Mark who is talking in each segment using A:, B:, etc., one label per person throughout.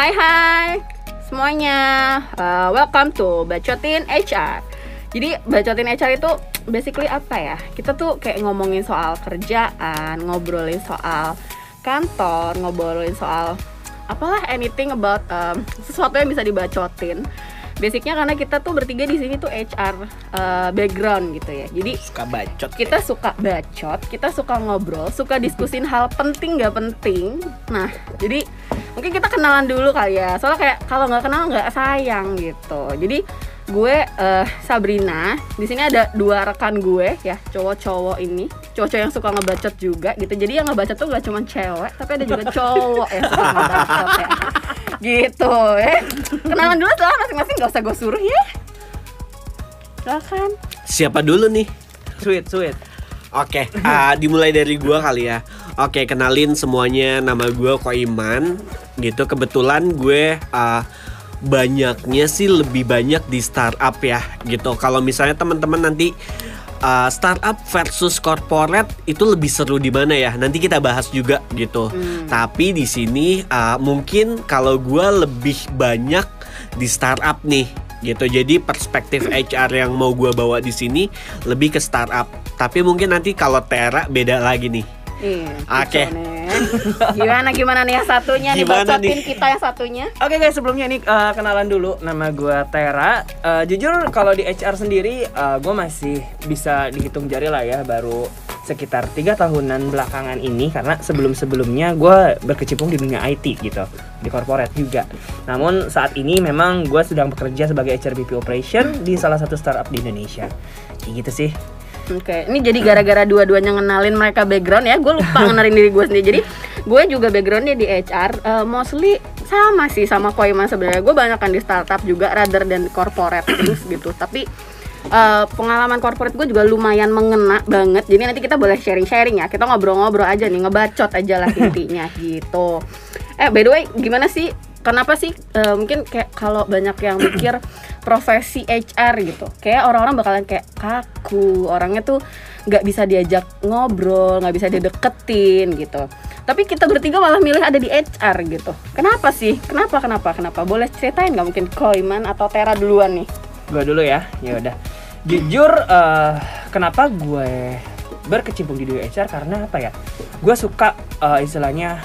A: Hai hai semuanya, uh, welcome to Bacotin HR. Jadi Bacotin HR itu basically apa ya? Kita tuh kayak ngomongin soal kerjaan, ngobrolin soal kantor, ngobrolin soal apalah anything about um, sesuatu yang bisa dibacotin basicnya karena kita tuh bertiga di sini tuh HR uh, background gitu ya. Jadi
B: suka bacot.
A: kita ya. suka bacot kita suka ngobrol suka diskusin hal penting nggak penting. Nah jadi mungkin kita kenalan dulu kali ya. Soalnya kayak kalau nggak kenal nggak sayang gitu. Jadi gue uh, Sabrina di sini ada dua rekan gue ya cowok-cowok ini. Cowok-cowok yang suka ngebacot juga gitu. Jadi yang ngebacot tuh gak cuma cewek tapi ada juga cowok yang suka ngebacot ya gitu eh kenalan dulu soal masing-masing gak usah gue suruh ya silakan
B: siapa dulu nih
C: sweet sweet
B: Oke, okay, uh, dimulai dari gue kali ya. Oke, okay, kenalin semuanya. Nama gue Koiman. Gitu. Kebetulan gue uh, banyaknya sih lebih banyak di startup ya. Gitu. Kalau misalnya teman-teman nanti uh, startup versus corporate itu lebih seru di mana ya? Nanti kita bahas juga gitu. Hmm. Tapi di sini uh, mungkin kalau gue lebih banyak di startup nih gitu. Jadi perspektif HR yang mau gue bawa di sini lebih ke startup. Tapi mungkin nanti kalau Tera beda lagi nih.
A: Iya. Oke. Okay. gimana gimana nih yang satunya gimana nih bacotin kita yang satunya?
C: Oke okay guys, sebelumnya ini uh, kenalan dulu. Nama gue Tera. Uh, jujur kalau di HR sendiri uh, eh, gue masih bisa dihitung jari lah ya baru sekitar tiga tahunan belakangan ini karena sebelum sebelumnya gue berkecimpung di dunia IT gitu di corporate juga. Namun saat ini memang gue sedang bekerja sebagai HRBP operation di salah satu startup di Indonesia. Kayak gitu sih.
A: Oke, okay. ini jadi gara-gara dua-duanya ngenalin mereka background ya, gue lupa ngenalin diri gue sendiri. Jadi gue juga backgroundnya di HR, uh, eh, mostly sama sih sama Koiman sebenarnya. Gue banyak kan di startup juga, rather dan corporate terus gitu. Tapi uh, pengalaman corporate gue juga lumayan mengena banget. Jadi nanti kita boleh sharing-sharing ya. Kita ngobrol-ngobrol aja nih, ngebacot aja lah intinya gitu. Eh, by the way, gimana sih? Kenapa sih? Uh, mungkin kayak kalau banyak yang mikir profesi HR gitu kayak orang-orang bakalan kayak kaku. Orangnya tuh nggak bisa diajak ngobrol nggak bisa dideketin gitu. Tapi kita bertiga malah milih ada di HR gitu. Kenapa sih? Kenapa kenapa kenapa? Boleh ceritain nggak mungkin Koiman atau Tera duluan nih?
C: Gue dulu ya? Ya udah. Jujur uh, kenapa gue berkecimpung di dunia HR karena apa ya? Gue suka uh, istilahnya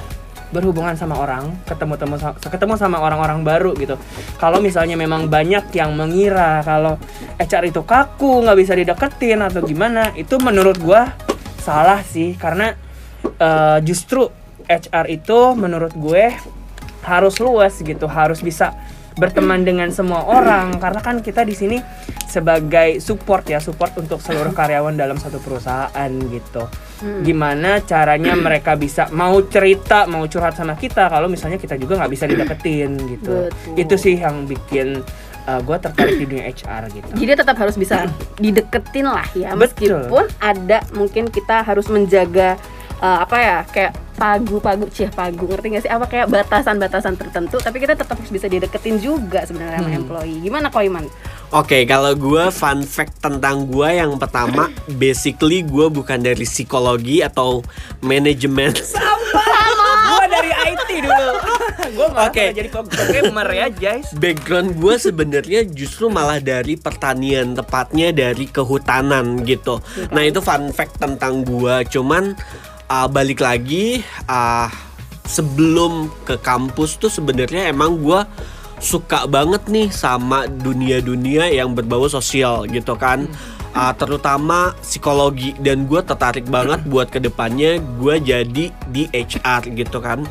C: berhubungan sama orang, ketemu temu ketemu sama orang-orang baru gitu. Kalau misalnya memang banyak yang mengira kalau HR itu kaku, nggak bisa dideketin atau gimana, itu menurut gua salah sih. Karena uh, justru HR itu menurut gue harus luas gitu, harus bisa berteman dengan semua orang. Karena kan kita di sini sebagai support ya support untuk seluruh karyawan dalam satu perusahaan gitu hmm. gimana caranya mereka bisa mau cerita mau curhat sama kita kalau misalnya kita juga nggak bisa dideketin gitu Betul. itu sih yang bikin uh, gue tertarik di dunia HR gitu.
A: Jadi tetap harus bisa dideketin lah ya, meskipun Betul. ada mungkin kita harus menjaga uh, apa ya kayak pagu-pagu cih pagu ngerti gak sih apa kayak batasan-batasan tertentu tapi kita tetap harus bisa dideketin juga sebenarnya hmm. sama employee gimana Koiman?
B: Oke okay, kalau gue fun fact tentang gue yang pertama basically gue bukan dari psikologi atau manajemen.
C: Sama. Gue dari IT dulu. Gue malah okay. jadi programmer ya guys.
B: Background gue sebenarnya justru malah dari pertanian tepatnya dari kehutanan gitu. Nah itu fun fact tentang gue cuman uh, balik lagi uh, sebelum ke kampus tuh sebenarnya emang gue suka banget nih sama dunia-dunia yang berbau sosial gitu kan. Uh, terutama psikologi. Dan gue tertarik banget buat ke depannya gue jadi di HR gitu kan.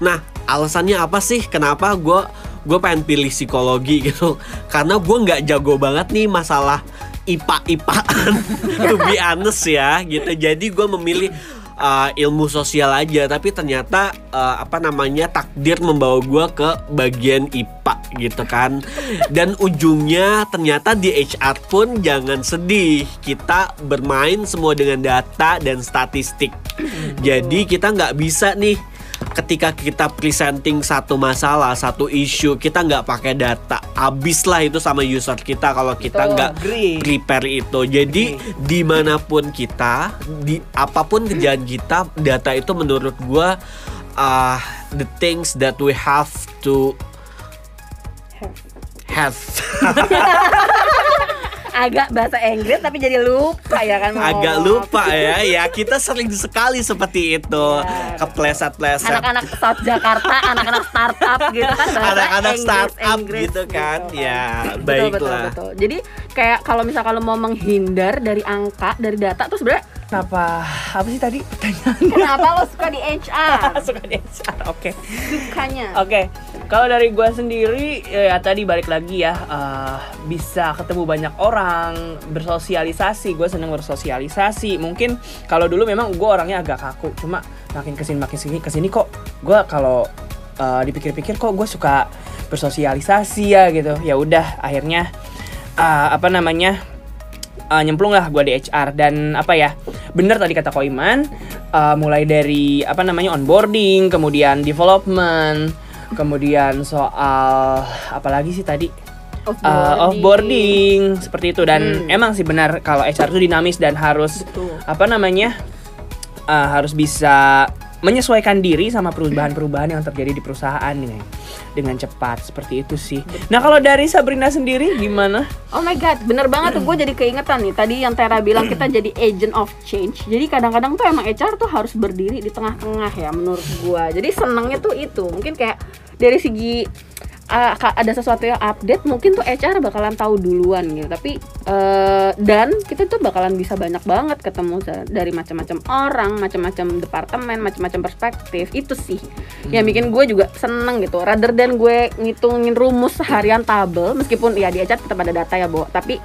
B: Nah alasannya apa sih? Kenapa gue gue pengen pilih psikologi gitu? Karena gue nggak jago banget nih masalah ipa-ipaan to be honest ya gitu. Jadi gue memilih uh, ilmu sosial aja tapi ternyata uh, apa namanya takdir membawa gue ke bagian IPA gitu kan. Dan ujungnya ternyata di HR pun jangan sedih kita bermain semua dengan data dan statistik. Jadi kita nggak bisa nih ketika kita presenting satu masalah, satu isu, kita nggak pakai data, habis lah itu sama user kita kalau kita nggak prepare itu. Jadi di mana pun kita, di apa pun kerjaan kita, data itu menurut gue uh, the things that we have to have
A: agak bahasa Inggris tapi jadi lupa ya kan
B: agak lupa ya. Ya kita sering sekali seperti itu.
A: Ya.
B: kepleset-pleset.
A: Anak-anak South Jakarta anak-anak startup gitu kan
B: anak-anak startup
A: Inggris
B: gitu kan.
A: Gitu
B: ya
A: Betul, betul,
B: baiklah.
A: betul. jadi kayak kalau misal kalau mau menghindar dari angka dari data tuh sebenarnya
C: Kenapa? Apa sih tadi pertanyaan?
A: kenapa lo suka di HR
C: Suka di HR. Oke.
A: sukanya
C: Oke, kalau dari gua sendiri ya tadi balik lagi ya eh, bisa ketemu banyak orang, bersosialisasi. Gue seneng bersosialisasi. Mungkin kalau dulu memang gue orangnya agak kaku, cuma makin ke sini makin sini ke sini kok gue kalau eh, dipikir-pikir kok gue suka bersosialisasi ya gitu. Ya udah akhirnya eh, apa namanya uh, nyemplung lah gue di HR dan apa ya bener tadi kata Koiman uh, mulai dari apa namanya onboarding kemudian development kemudian soal apa lagi sih tadi uh, offboarding seperti itu dan
A: Hmm.
C: emang sih benar kalau HR itu dinamis dan harus
A: Betul.
C: apa namanya uh, harus bisa menyesuaikan diri sama perubahan-perubahan yang terjadi di perusahaan dengan dengan cepat seperti itu sih. Nah kalau dari Sabrina sendiri gimana?
A: Oh my god, bener banget tuh. Gue jadi keingetan nih. Tadi yang Tera bilang kita jadi agent of change. Jadi kadang-kadang tuh emang HR tuh harus berdiri di tengah-tengah ya menurut gue Jadi senengnya tuh itu. Mungkin kayak dari segi uh, ada sesuatu yang update Mungkin tuh HR bakalan tahu duluan gitu. Tapi uh, dan kita tuh bakalan bisa banyak banget ketemu dari macam-macam orang Macam-macam departemen, macam-macam perspektif. Itu sih yang bikin gue juga seneng gitu. Rather than gue ngitungin rumus harian tabel Meskipun ya di HR tetap ada data ya Bo. Tapi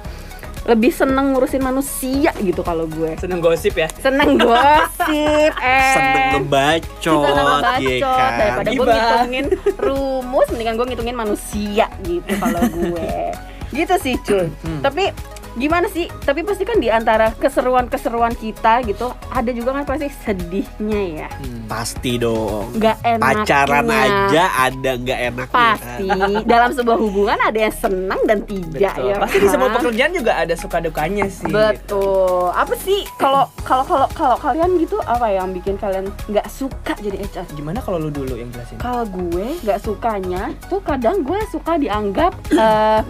A: lebih seneng ngurusin manusia gitu kalau gue.
C: Seneng gosip ya?
A: Seneng gosip eh.
B: Seneng ngebacot,
A: seneng
B: ya
A: ngebacot
B: kan?
A: daripada gue ngitungin rumus mendingan gue ngitungin manusia gitu kalau gue. Gitu sih cuy tapi gimana sih tapi pasti kan di antara keseruan-keseruan kita gitu ada juga kan pasti sedihnya ya
B: pasti dong
A: nggak enaknya
B: pacaran aja ada nggak enaknya
A: pasti dalam sebuah hubungan ada yang senang dan tidak
C: Betul.
A: ya
C: Pasti di semua
A: kan?
C: pekerjaan juga ada suka dukanya sih. gitu.
A: Betul. Apa sih kalau kalau kalau kalau kalian gitu apa yang bikin kalian nggak suka jadi HR?
C: Gimana kalau lu dulu yang jelasin?
A: Kalau gue nggak sukanya tuh kadang gue suka dianggap eh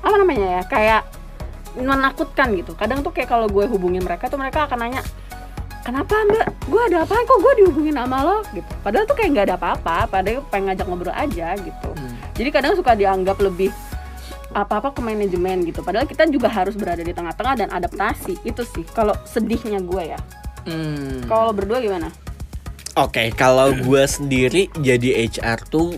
A: apa namanya ya kayak menakutkan gitu. Kadang tuh kayak kalau gue hubungin mereka tuh mereka akan nanya kenapa mbak? Gue ada apa kok gue dihubungin sama lo? Gitu. Padahal tuh kayak nggak ada apa-apa padahal pengen ngajak ngobrol aja gitu.
C: Hmm.
A: jadi kadang suka dianggap lebih apa-apa ke manajemen gitu. Padahal kita juga harus berada di tengah-tengah dan adaptasi. Itu sih kalau sedihnya gue ya.
C: Hmm.
A: kalau berdua gimana?
B: Oke, kalau gue sendiri jadi HR tuh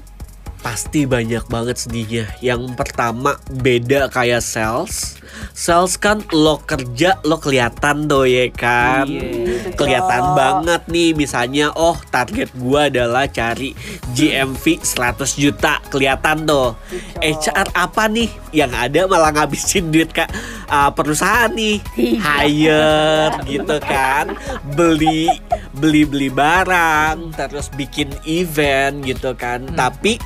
B: pasti banyak banget sedihnya. Yang pertama beda kayak sales. Sales kan lo kerja lo kelihatan tuh ya kan.
C: Iya.
B: Kelihatan banget nih misalnya oh target gua adalah cari GMV 100 juta kelihatan tuh. HR apa nih yang ada malah ngabisin duit kak uh, perusahaan nih? Hire gitu kan. Beli beli beli barang terus bikin event gitu kan. Tapi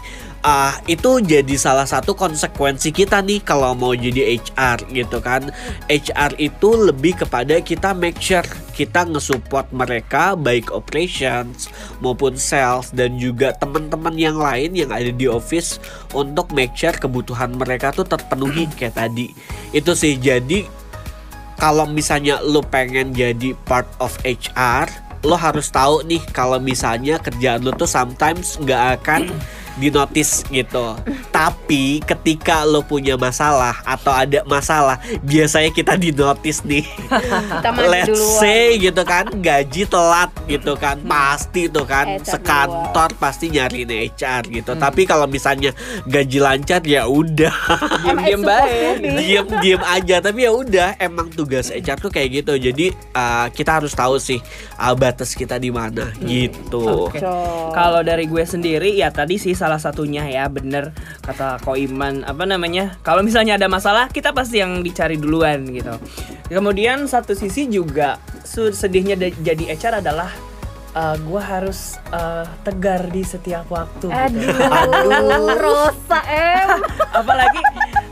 B: ah itu jadi salah satu konsekuensi kita nih kalau mau jadi HR gitu kan. HR itu lebih kepada kita make sure kita ngesupport mereka baik operations maupun sales dan juga teman-teman yang lain yang ada di office untuk make sure kebutuhan mereka tuh terpenuhi kayak tadi. Itu sih jadi kalau misalnya lo pengen jadi part of HR, lo harus tahu nih kalau misalnya kerjaan lo tuh sometimes nggak akan dinotis gitu. Tapi ketika lo punya masalah atau ada masalah, biasanya kita dinotis nih.
A: kita
B: Let's
A: duluan
B: say gitu kan gaji telat gitu kan pasti tuh kan
A: HR
B: sekantor pasti nyariin HR gitu. Tapi kalau misalnya gaji lancar ya udah
C: Diam-diam baik.
B: diem aja tapi ya udah emang tugas HR tuh kayak gitu jadi uh, kita harus tahu sih uh, batas kita di mana gitu
C: Oke.
A: Cok.
C: Kalau dari gue sendiri ya tadi sih salah satunya ya bener kata Koiman apa namanya kalau misalnya ada masalah kita pasti yang dicari duluan gitu. Kemudian satu sisi juga sedihnya jadi HR adalah eh, gue harus eh, tegar di setiap waktu. gitu.
A: aduh, Rosa em
C: apalagi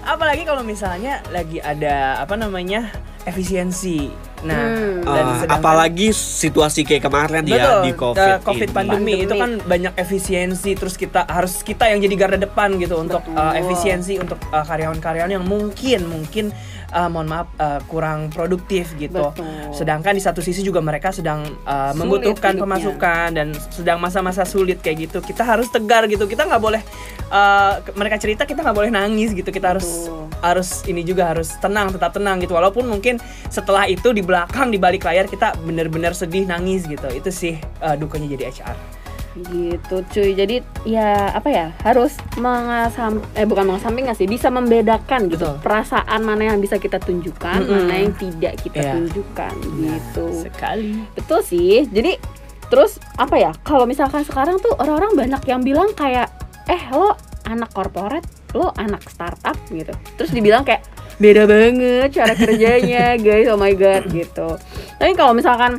C: apalagi kalau misalnya lagi ada apa namanya efisiensi. Nah,
A: Hmm.
C: dan sedangkan-
B: apalagi situasi kayak kemarin ya
C: Betul,
B: di
C: uh,
B: covid,
C: COVID
B: ini.
C: pandemi, itu kan banyak efisiensi terus kita harus kita yang jadi garda depan gitu untuk uh, efisiensi untuk uh, karyawan-karyawan yang mungkin mungkin uh, mohon maaf uh, kurang produktif gitu.
A: Betul.
C: Sedangkan di satu sisi juga mereka sedang uh,
A: Sulit
C: membutuhkan
A: hidupnya.
C: pemasukan dan sedang masa-masa sulit kayak gitu. Kita harus tegar gitu. Kita nggak boleh uh, mereka cerita kita nggak boleh nangis gitu. Kita harus
A: Betul.
C: harus ini juga harus tenang, tetap tenang gitu. Walaupun mungkin setelah itu di belakang di balik layar kita bener-bener sedih nangis gitu. Itu sih uh, dukanya jadi HR.
A: Gitu cuy jadi ya apa ya harus mengasam eh bukan mengesampingkan sih bisa membedakan gitu
C: Betul.
A: perasaan mana yang bisa kita tunjukkan
C: Mm-mm.
A: mana yang tidak kita
C: Iya.
A: tunjukkan gitu
C: Sekali.
A: betul sih jadi terus apa ya kalau misalkan sekarang tuh orang-orang banyak yang bilang kayak eh lo anak korporat lo anak startup gitu terus dibilang kayak beda banget cara kerjanya guys oh my god gitu tapi kalau misalkan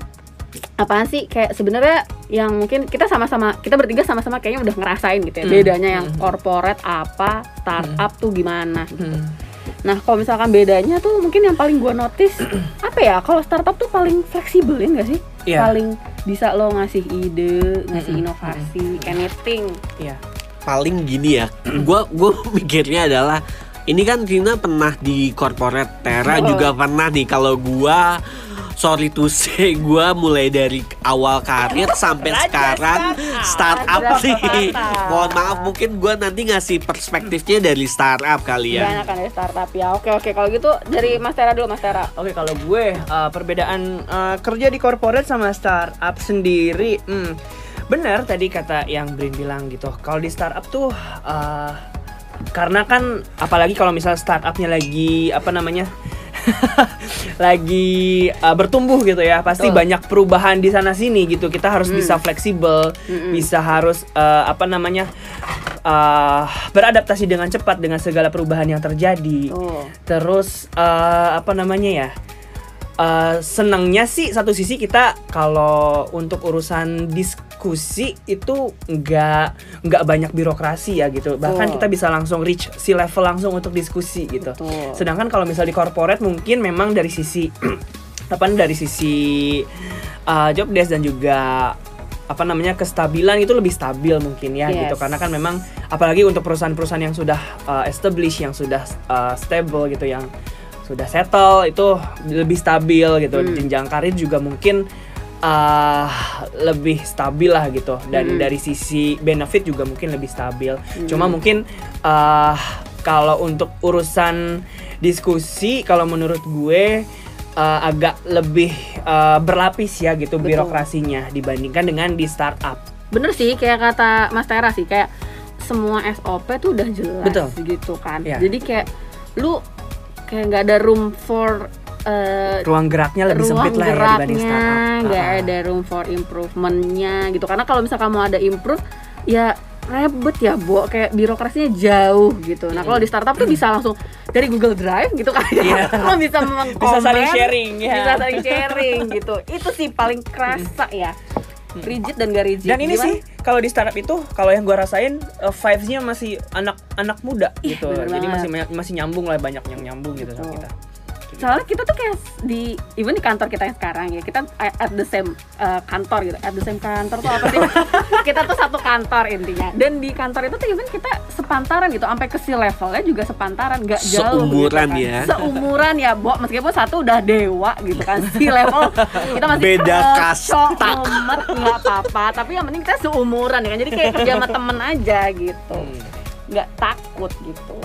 A: apaan sih kayak sebenarnya yang mungkin kita sama-sama kita bertiga sama-sama kayaknya udah ngerasain gitu ya
C: Hmm.
A: bedanya yang
C: Hmm.
A: corporate apa startup tuh gimana
C: Hmm.
A: nah kalau misalkan bedanya tuh mungkin yang paling gua notice apa ya kalau startup tuh paling fleksibel ya nggak sih
C: Iya.
A: paling bisa lo ngasih ide ngasih
C: Mm-mm.
A: inovasi anything
C: Iya.
B: paling gini ya gua gua mikirnya adalah ini kan Rina pernah di corporate Tera
A: Oh.
B: juga pernah nih kalau gua sorry to say gua mulai dari awal karir sampai
C: Raja
B: sekarang
C: startup.
B: sih. mohon maaf mungkin gua nanti ngasih perspektifnya dari startup kali ya.
A: Banyak kan dari startup ya. Oke oke. Kalau gitu dari Mas Tera dulu Mas Tera.
C: Oke kalau gue uh, perbedaan uh, kerja di corporate sama startup sendiri, hmm, benar tadi kata yang Brin bilang gitu. Kalau di startup tuh uh, karena kan apalagi kalau misal startupnya lagi apa namanya lagi uh, bertumbuh gitu ya pasti
A: Betul.
C: banyak perubahan di sana sini gitu kita harus
A: Hmm.
C: bisa fleksibel
A: Mm-mm.
C: bisa harus uh, apa namanya uh, beradaptasi dengan cepat dengan segala perubahan yang terjadi
A: tuh
C: Terus eh, apa namanya ya? Eh, senangnya sih satu sisi kita kalau untuk urusan diskusi itu nggak nggak banyak birokrasi ya gitu. Bahkan
A: Betul.
C: kita bisa langsung reach si level langsung untuk diskusi gitu.
A: Betul.
C: Sedangkan kalau misal di corporate mungkin memang dari sisi apa dari sisi uh, job desk dan juga apa namanya kestabilan itu lebih stabil mungkin ya
A: Yes.
C: gitu karena kan memang apalagi untuk perusahaan-perusahaan yang sudah uh, established yang sudah uh, stable gitu yang sudah settle itu lebih stabil gitu
A: Hmm.
C: jenjang karir juga mungkin uh, lebih stabil lah gitu dan
A: Hmm.
C: dari sisi benefit juga mungkin lebih stabil cuma mungkin uh, kalau untuk urusan diskusi kalau menurut gue uh, agak lebih uh, berlapis ya gitu
A: Betul.
C: birokrasinya dibandingkan dengan di startup
A: bener sih kayak kata Mas Tera sih kayak semua SOP tuh udah jelas
C: Betul.
A: gitu kan
C: Iya.
A: jadi kayak lu kayak nggak ada room for eh,
C: ruang geraknya lebih
A: ruang
C: sempit lah ya dibanding startup.
A: nggak
C: Ah.
A: ada room for improvementnya gitu. Karena kalau misalkan mau ada improve ya ribet ya Bo. Kayak birokrasinya jauh gitu. Nah kalau di startup tuh bisa langsung dari Google Drive gitu kan.
C: Iya.
A: lo bisa mengkomen
C: Bisa saling sharing, ya.
A: bisa saling sharing gitu. Itu sih paling kerasa ya. Rigid dan gak rigid.
C: Dan ini
A: Gimana?
C: sih kalau di startup itu kalau yang gua rasain uh, vibes-nya masih anak anak muda
A: Ih,
C: gitu. jadi
A: banget.
C: masih masih nyambung lah banyak yang nyambung gitu sama kita
A: soalnya kita tuh kayak di even di kantor kita yang sekarang ya kita at the same uh, kantor gitu. At the same kantor tuh apa sih? Kita tuh satu kantor intinya. Dan di kantor itu tuh even kita sepantaran gitu sampai ke si levelnya juga sepantaran gak jauh
B: Seumuran
A: gitu kan.
B: ya.
A: seumuran ya bo. Meskipun satu udah dewa gitu kan si level. Kita masih
B: Beda
A: eh,
B: kasta.
A: nggak apa-apa. Tapi yang penting kita seumuran ya kan. Jadi kayak kerja sama temen aja gitu.
C: Hmm.
A: nggak takut gitu